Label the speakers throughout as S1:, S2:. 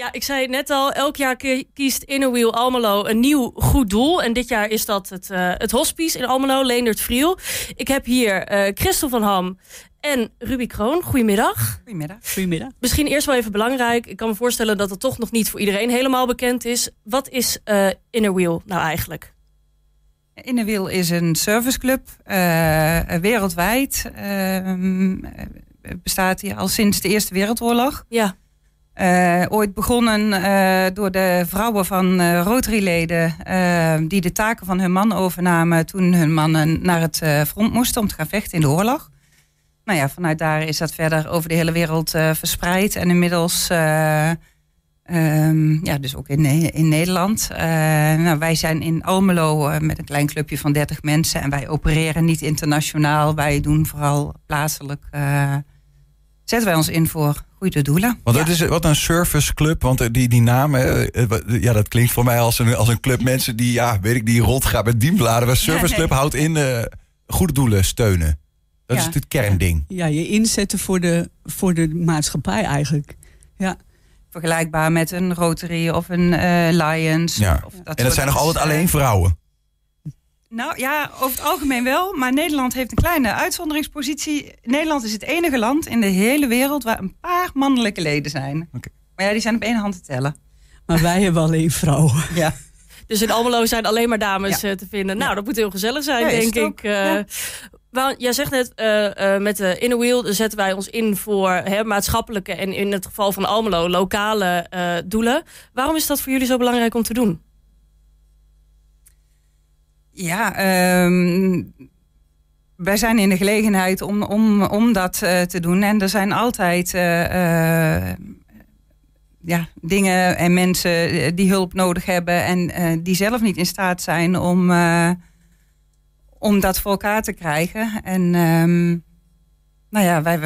S1: Ja, ik zei het net al, elk jaar kiest Inner Wheel Almelo een nieuw goed doel. En dit jaar is dat het, uh, het hospice in Almelo, Leendert Vriel. Ik heb hier uh, Christel van Ham en Ruby Kroon. Goedemiddag.
S2: Goedemiddag.
S3: Goedemiddag.
S1: Misschien eerst wel even belangrijk. Ik kan me voorstellen dat het toch nog niet voor iedereen helemaal bekend is. Wat is uh, Inner Wheel nou eigenlijk?
S2: Inner Wheel is een serviceclub, wereldwijd. Ehm, bestaat hier al sinds de Eerste Wereldoorlog.
S1: Ja.
S2: Uh, ooit begonnen uh, door de vrouwen van uh, Rotary-leden... die de taken van hun man overnamen toen hun mannen naar het front moesten... om te gaan vechten in de oorlog. Nou ja, vanuit daar is dat verder over de hele wereld verspreid. En inmiddels, um, ja, dus ook in, in Nederland. nou, wij zijn in Almelo met een klein clubje van 30 mensen... en wij opereren niet internationaal. Wij doen vooral plaatselijk... zetten wij ons in voor goede doelen.
S4: Want het is wat een serviceclub, want die, die naam, ja, dat klinkt voor mij als een, als een club mensen die, ja, weet ik, die rondgaan met dienbladen. Een serviceclub houdt in uh, goede doelen steunen. Dat is het kernding.
S3: Ja, je inzetten voor de, voor de maatschappij eigenlijk. Ja.
S2: Vergelijkbaar met een Rotary of een uh, Lions.
S4: Ja.
S2: Of
S4: dat en dat zijn nog altijd alleen vrouwen.
S2: Nou ja, over het algemeen wel. Maar Nederland heeft een kleine uitzonderingspositie. Nederland is het enige land in de hele wereld waar een paar mannelijke leden zijn.
S4: Okay.
S2: Maar ja, die zijn op één hand te tellen.
S3: Maar wij hebben alleen vrouwen.
S2: Ja.
S1: Dus in Almelo zijn alleen maar dames ja. te vinden. Nou, dat moet heel gezellig zijn,
S2: ja,
S1: denk ik. Uh, wel, jij zegt net, uh, uh, met de Inner Wheel zetten wij ons in voor hè, maatschappelijke en in het geval van Almelo lokale doelen. Waarom is dat voor jullie zo belangrijk om te doen?
S2: Ja, um, wij zijn in de gelegenheid om, om, om dat uh, te doen. En er zijn altijd uh, uh, ja, dingen en mensen die hulp nodig hebben en die zelf niet in staat zijn om, om dat voor elkaar te krijgen. En um, nou ja, wij,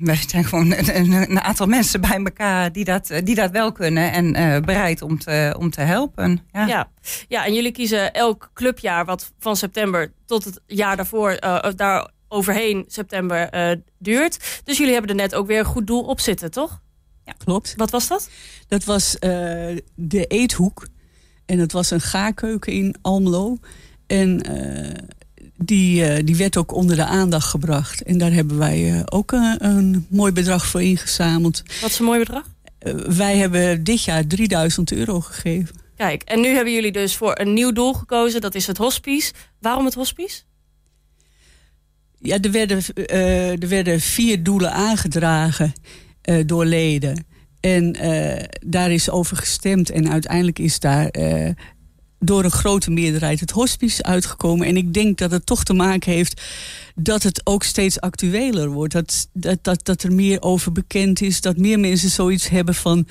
S2: we zijn gewoon een, een, aantal mensen bij elkaar die dat, die dat wel kunnen en uh, bereid om te, om te helpen. Ja.
S1: Ja. ja, en jullie kiezen elk clubjaar wat van september tot het jaar daarvoor, uh, daar overheen september uh, duurt. Dus jullie hebben er net ook weer een goed doel op zitten, toch?
S3: Ja, klopt.
S1: Wat was dat?
S3: Dat was de Eethoek. En dat was een gaarkeuken in Almelo. En die, uh, die werd ook onder de aandacht gebracht. En daar hebben wij uh, ook een, een, mooi bedrag voor ingezameld.
S1: Wat is een mooi bedrag?
S3: Uh, wij hebben dit jaar 3000 euro gegeven.
S1: Kijk, en nu hebben jullie dus voor een nieuw doel gekozen. Dat is het hospice. Waarom het hospice?
S3: Ja, er werden, er werden vier doelen aangedragen door leden. En daar is over gestemd. En uiteindelijk is daar door een grote meerderheid het hospice uitgekomen. En ik denk dat het toch te maken heeft dat het ook steeds actueler wordt. Dat, dat, dat, dat er meer over bekend is. Dat meer mensen zoiets hebben van...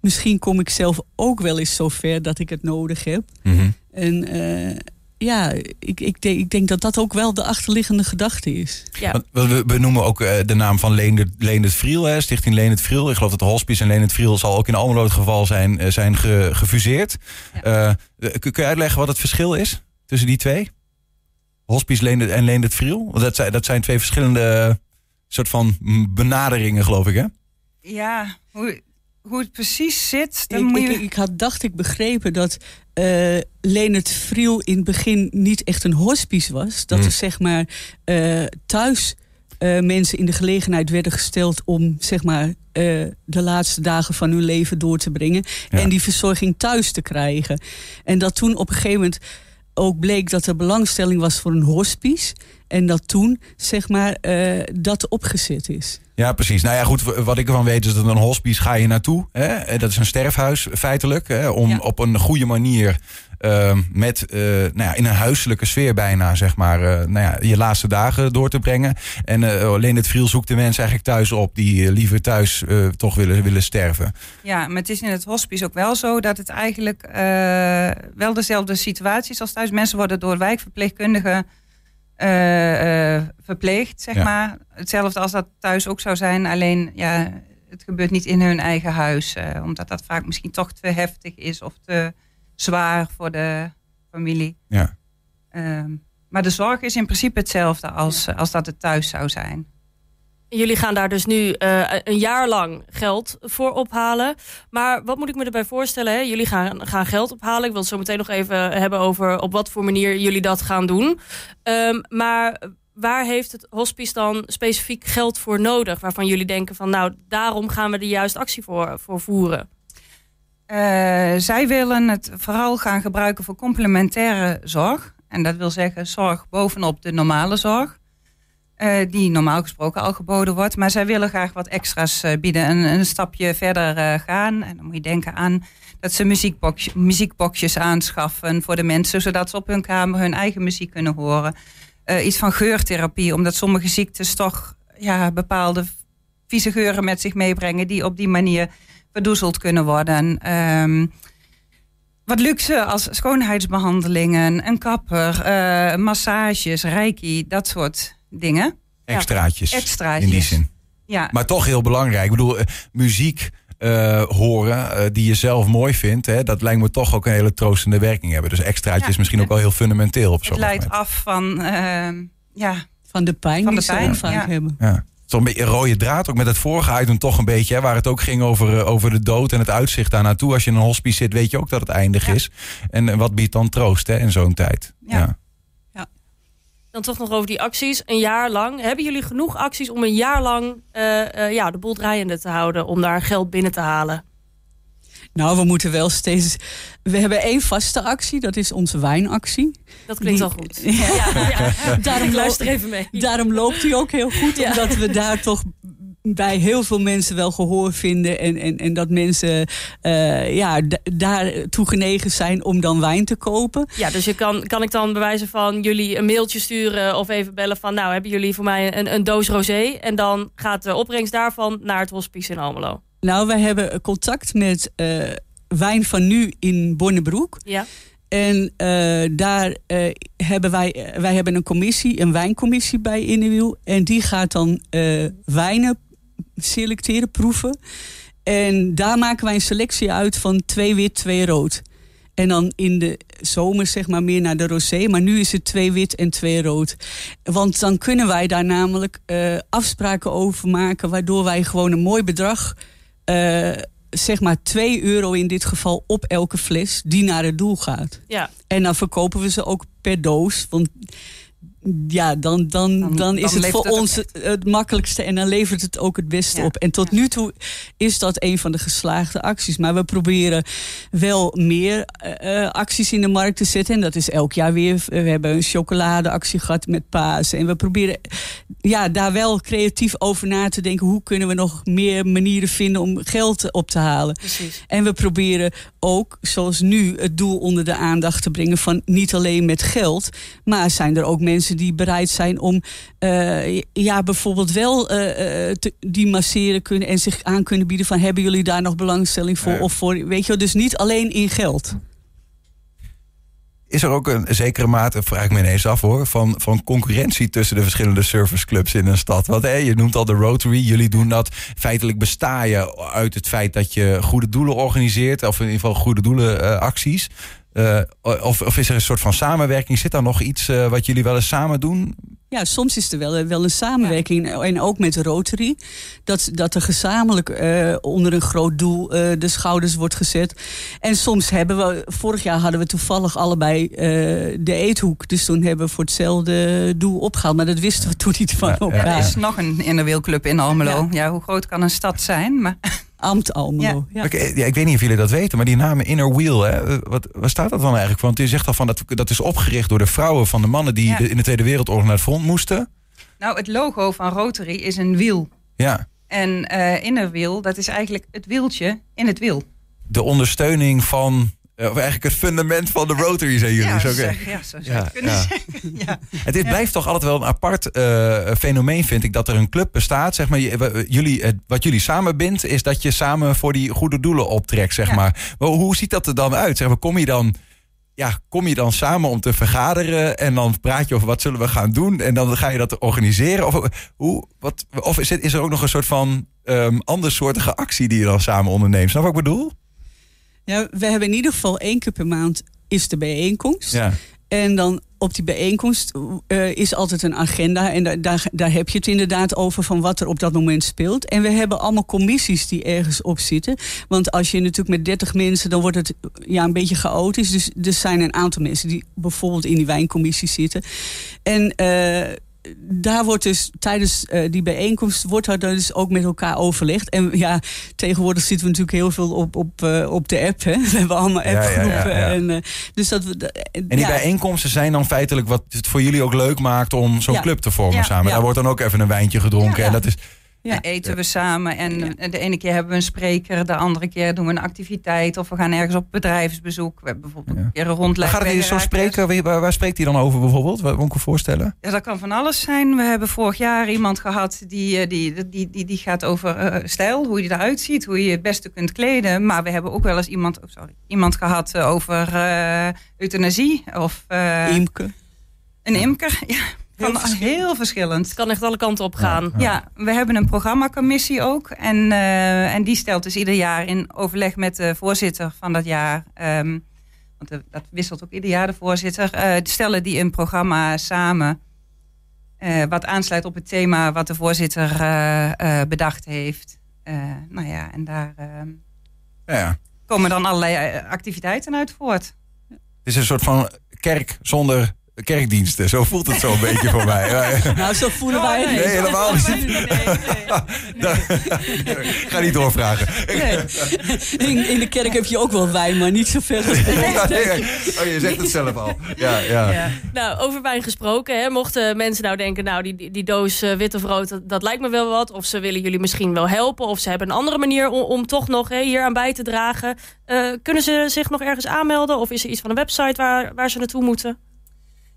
S3: misschien kom ik zelf ook wel eens zo ver dat ik het nodig heb.
S4: Mm -hmm.
S3: En uh, ja, ik, ik, denk, ik denk dat dat ook wel de achterliggende gedachte is.
S1: Ja.
S4: We, we noemen ook uh, de naam van Leendert, Leendert Vriel, hè, Stichting Leendert Vriel. Ik geloof dat de hospice en Leendert Vriel zal ook in Almelo het geval zijn, uh, zijn ge, gefuseerd. Ja. Uh, kun je uitleggen wat het verschil is tussen die twee? Hospice Leendert en Leendert Vriel? Want dat zijn, dat zijn twee verschillende soort van benaderingen, geloof ik, hè?
S2: Ja, hoe, hoe het precies zit. Dan
S3: ik,
S2: moet je...
S3: ik, ik, had, dacht ik begrepen dat uh, Leonard Vriel in het begin niet echt een hospice was. Dat
S4: Hmm.
S3: er zeg maar uh, thuis uh, mensen in de gelegenheid werden gesteld om zeg maar de laatste dagen van hun leven door te brengen.
S4: Ja.
S3: En die verzorging thuis te krijgen. En dat toen op een gegeven moment ook bleek dat er belangstelling was voor een hospice. En dat toen, zeg maar, uh, dat opgezet is.
S4: Ja, precies. Nou ja, goed, wat ik ervan weet is dat een hospice ga je naartoe. Hè? Dat is een sterfhuis, feitelijk. Hè? Om ja. op een goede manier, uh, met, uh, nou ja, in een huiselijke sfeer bijna, zeg maar, uh, nou ja, je laatste dagen door te brengen. En alleen het Vriel zoekt de mensen eigenlijk thuis op die liever thuis toch willen, willen sterven.
S2: Ja, maar het is in het hospice ook wel zo dat het eigenlijk wel dezelfde situatie is als thuis. Mensen worden door wijkverpleegkundigen uh, uh, verpleegd, zeg ja. maar. Hetzelfde als dat thuis ook zou zijn. Alleen, ja, het gebeurt niet in hun eigen huis. Uh, omdat dat vaak misschien toch te heftig is of te zwaar voor de familie.
S4: Ja.
S2: maar de zorg is in principe hetzelfde als, als dat het thuis zou zijn.
S1: Jullie gaan daar dus nu uh, een jaar lang geld voor ophalen. Maar wat moet ik me erbij voorstellen? Hè? Jullie gaan, gaan geld ophalen. Ik wil het zo meteen nog even hebben over op wat voor manier jullie dat gaan doen. Um, maar waar heeft het hospice dan specifiek geld voor nodig? Waarvan jullie denken van nou, daarom gaan we de juiste actie voor, voor voeren.
S2: Uh, zij willen het vooral gaan gebruiken voor complementaire zorg. En dat wil zeggen zorg bovenop de normale zorg. Uh, die normaal gesproken al geboden wordt. Maar zij willen graag wat extra's uh, bieden. Een, een stapje verder gaan. En dan moet je denken aan dat ze muziekbox, muziekboxjes aanschaffen voor de mensen. Zodat ze op hun kamer hun eigen muziek kunnen horen. iets van geurtherapie. Omdat sommige ziektes toch ja, bepaalde vieze geuren met zich meebrengen. Die op die manier verdoezeld kunnen worden. Um, wat luxe als schoonheidsbehandelingen, een kapper, massages, reiki, dat soort dingen.
S4: Extraatjes.
S2: Ja. Extraatjes.
S4: In die zin.
S2: Ja.
S4: Maar toch heel belangrijk. Ik bedoel, uh, muziek uh, horen die je zelf mooi vindt, hè, dat lijkt me toch ook een hele troostende werking hebben. Dus extraatjes ja, misschien ook wel heel fundamenteel op zo'n
S2: Het leidt af van, ehm, ja,
S3: van de pijn
S2: van
S3: die
S2: de pijn,
S3: ze vaak hebben.
S4: Ja zo'n beetje rode draad ook met het vorige item toch een beetje. Hè, waar het ook ging over, over de dood en het uitzicht daar naartoe. Als je in een hospice zit, weet je ook dat het eindig ja. is. En wat biedt dan troost hè, in zo'n tijd?
S2: Ja.
S1: Dan toch nog over die acties. Een jaar lang. Hebben jullie genoeg acties om een jaar lang uh, ja, de boel draaiende te houden? Om daar geld binnen te halen?
S3: Nou, we moeten wel steeds. We hebben één vaste actie, dat is onze wijnactie.
S1: Dat klinkt al goed.
S3: Ja, ja, ja.
S1: Daarom Ik luister even mee.
S3: Daarom loopt hij ook heel goed, omdat we daar toch bij heel veel mensen wel gehoor vinden. En, en, en dat mensen uh, ja, daar toe genegen zijn om dan wijn te kopen.
S1: Ja, dus je kan, kan ik dan bewijzen van jullie een mailtje sturen of even bellen van... nou, hebben jullie voor mij een, een doos rosé? En dan gaat de opbrengst daarvan naar het hospice in Almelo.
S3: Nou, wij hebben contact met uh, Wijn van Nu in Bonnebroek.
S1: Ja.
S3: En uh, daar uh, hebben wij, wij hebben een commissie, een wijncommissie bij Innewiel. En die gaat dan wijnen selecteren, proeven. En daar maken wij een selectie uit van twee wit, twee rood. En dan in de zomer zeg maar meer naar de rosé. Maar nu is het twee wit en twee rood. Want dan kunnen wij daar namelijk uh, afspraken over maken... waardoor wij gewoon een mooi bedrag... Uh, zeg maar 2 euro in dit geval op elke fles die naar het doel gaat.
S1: Ja.
S3: En dan verkopen we ze ook per doos. Want ja, dan, dan, dan, dan is het voor het ons het, het, makkelijkste en dan levert het ook het beste ja. op. En tot ja. nu toe is dat een van de geslaagde acties. Maar we proberen wel meer uh, acties in de markt te zetten. En dat is elk jaar weer. We hebben een chocoladeactie gehad met Paas. En we proberen ja, daar wel creatief over na te denken. Hoe kunnen we nog meer manieren vinden om geld op te halen?
S1: Precies.
S3: En we proberen ook, zoals nu, het doel onder de aandacht te brengen van niet alleen met geld, maar zijn er ook mensen die bereid zijn om uh, ja, bijvoorbeeld wel uh, te, die masseren kunnen en zich aan kunnen bieden van hebben jullie daar nog belangstelling voor? Of voor, weet je wel, dus niet alleen in geld.
S4: Is er ook een zekere mate, vraag ik me ineens af hoor, van, van concurrentie tussen de verschillende serviceclubs in een stad? Want hé, je noemt al de Rotary, jullie doen dat. Feitelijk besta je uit het feit dat je goede doelen organiseert, of in ieder geval goede doelenacties. Uh, uh, of, of, is er een soort van samenwerking? Zit daar nog iets uh, wat jullie wel eens samen doen?
S3: Ja, soms is er wel, wel een samenwerking. Ja. En ook met de Rotary. Dat, dat er gezamenlijk uh, onder een groot doel de schouders wordt gezet. En soms hebben we... Vorig jaar hadden we toevallig allebei de eethoek. Dus toen hebben we voor hetzelfde doel opgehaald. Maar dat wisten we toen niet van
S2: ja,
S3: elkaar.
S2: Er is nog een innerwielclub in Almelo. Ja. hoe groot kan een stad zijn? Maar...
S3: Amt Almelo.
S4: Ja. Ja. ja. ik weet niet of jullie dat weten, maar die naam Inner Wheel, hè, wat, wat staat dat dan eigenlijk voor? Want je zegt al van dat, dat is opgericht door de vrouwen van de mannen die ja. de, in de Tweede Wereldoorlog naar het front moesten.
S2: Nou, het logo van Rotary is een wiel.
S4: Ja.
S2: En uh, Inner Wheel, dat is eigenlijk het wieltje in het wiel.
S4: De ondersteuning van of eigenlijk het fundament van de Rotary, zijn jullie.
S2: Ja,
S4: zo,
S2: ja, zo zou ja, kunnen zeggen. Ja.
S4: Het is, blijft toch altijd wel een apart uh, fenomeen, vind ik, dat er een club bestaat. Zeg maar, jullie, het, wat jullie samenbindt, is dat je samen voor die goede doelen optrekt, zeg maar. maar. Hoe ziet dat er dan uit? Zeg maar, kom je dan... Ja, kom je dan samen om te vergaderen en dan praat je over wat zullen we gaan doen en dan ga je dat organiseren? Of, hoe, wat, of is, het, is er ook nog een soort van um, andersoortige actie die je dan samen onderneemt? Snap wat ik bedoel?
S3: Ja, we hebben in ieder geval één keer per maand is de bijeenkomst.
S4: Ja.
S3: En dan op die bijeenkomst uh, is altijd een agenda. En daar, daar heb je het inderdaad over van wat er op dat moment speelt. En we hebben allemaal commissies die ergens op zitten. Want als je natuurlijk met 30 mensen, dan wordt het ja, een beetje chaotisch. Dus er zijn een aantal mensen die bijvoorbeeld in die wijncommissie zitten. En uh, daar wordt dus tijdens uh, die bijeenkomst wordt er dus ook met elkaar overlegd. En ja, tegenwoordig zitten we natuurlijk heel veel op, op, uh, op de app. Hè? We hebben allemaal appgroepen. Ja, ja, ja, en, uh, dus dat we,
S4: en die bijeenkomsten zijn dan feitelijk wat het voor jullie ook leuk maakt om zo'n club te vormen samen. Daar wordt dan ook even een wijntje gedronken. En dat is,
S2: ja. eten we samen. En de ene keer hebben we een spreker, de andere keer doen we een activiteit. Of we gaan ergens op bedrijfsbezoek. We hebben bijvoorbeeld een keer een rondleiding.
S4: Gaat het zo'n spreker? Waar, waar, spreekt hij dan over bijvoorbeeld? Wat moet ik me voorstellen?
S2: Ja, dat kan van alles zijn. We hebben vorig jaar iemand gehad die, eh, die, die, die, die gaat over uh, stijl. Hoe je eruit ziet, hoe je het beste kunt kleden. Maar we hebben ook wel eens iemand, oh sorry, iemand gehad uh, over uh, euthanasie. Of,
S3: Imke.
S2: Een imker, ja. Heel, van, heel verschillend.
S1: Het kan echt alle kanten op gaan.
S2: Ja, ja. we hebben een programmacommissie ook. En, uh, en die stelt dus ieder jaar in overleg met de voorzitter van dat jaar. Um, want de, dat wisselt ook ieder jaar de voorzitter. Uh, stellen die een programma samen. Uh, wat aansluit op het thema wat de voorzitter bedacht heeft. nou ja, en daar ehm,
S4: ja.
S2: komen dan allerlei activiteiten uit voort.
S4: Het is een soort van kerk zonder kerkdiensten. Zo voelt het zo een beetje voor mij.
S3: Nou, zo voelen wij het
S4: Nee, helemaal niet. Nee, nee, Ga niet doorvragen.
S3: In, in, de kerk heb je ook wel wijn, maar niet zoveel.
S4: Oh, je zegt het zelf al. Ja, ja. ja.
S1: Nou, over wijn gesproken. Hè, mochten mensen nou denken, nou, die, die doos uh, wit of rood, dat, dat, lijkt me wel wat. Of ze willen jullie misschien wel helpen. Of ze hebben een andere manier om, om toch nog hè, hier aan bij te dragen. Uh, kunnen ze zich nog ergens aanmelden? Of is er iets van een website waar, waar ze naartoe moeten?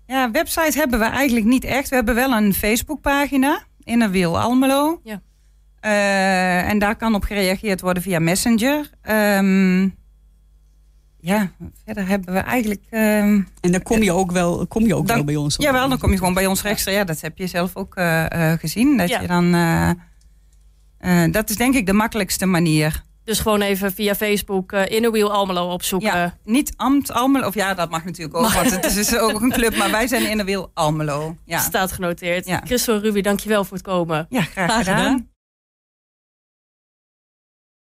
S2: Ja, website hebben we eigenlijk niet echt. We hebben wel een Facebookpagina, in een Wiel Almelo. Ja. Uh, en daar kan op gereageerd worden via Messenger. Um, ja, verder hebben we eigenlijk... Um,
S3: en dan kom je ook wel, kom je ook dan, wel bij ons?
S2: Ja, wel, dan kom je gewoon bij ons rechtstreeks. Ja, dat heb je zelf ook uh, uh, gezien. Dat ja. je dan... dat is denk ik de makkelijkste manier.
S1: Dus gewoon even via Facebook uh, Inner Wheel Almelo opzoeken.
S2: Ja, niet Amt Almelo. Of ja, dat mag natuurlijk ook. Maar. Want het is dus ook een club. Maar wij zijn Inner Wheel Almelo. Ja.
S1: Staat genoteerd. Ja. Christel Ruby, dankjewel voor het komen.
S2: Ja, graag, graag gedaan. gedaan.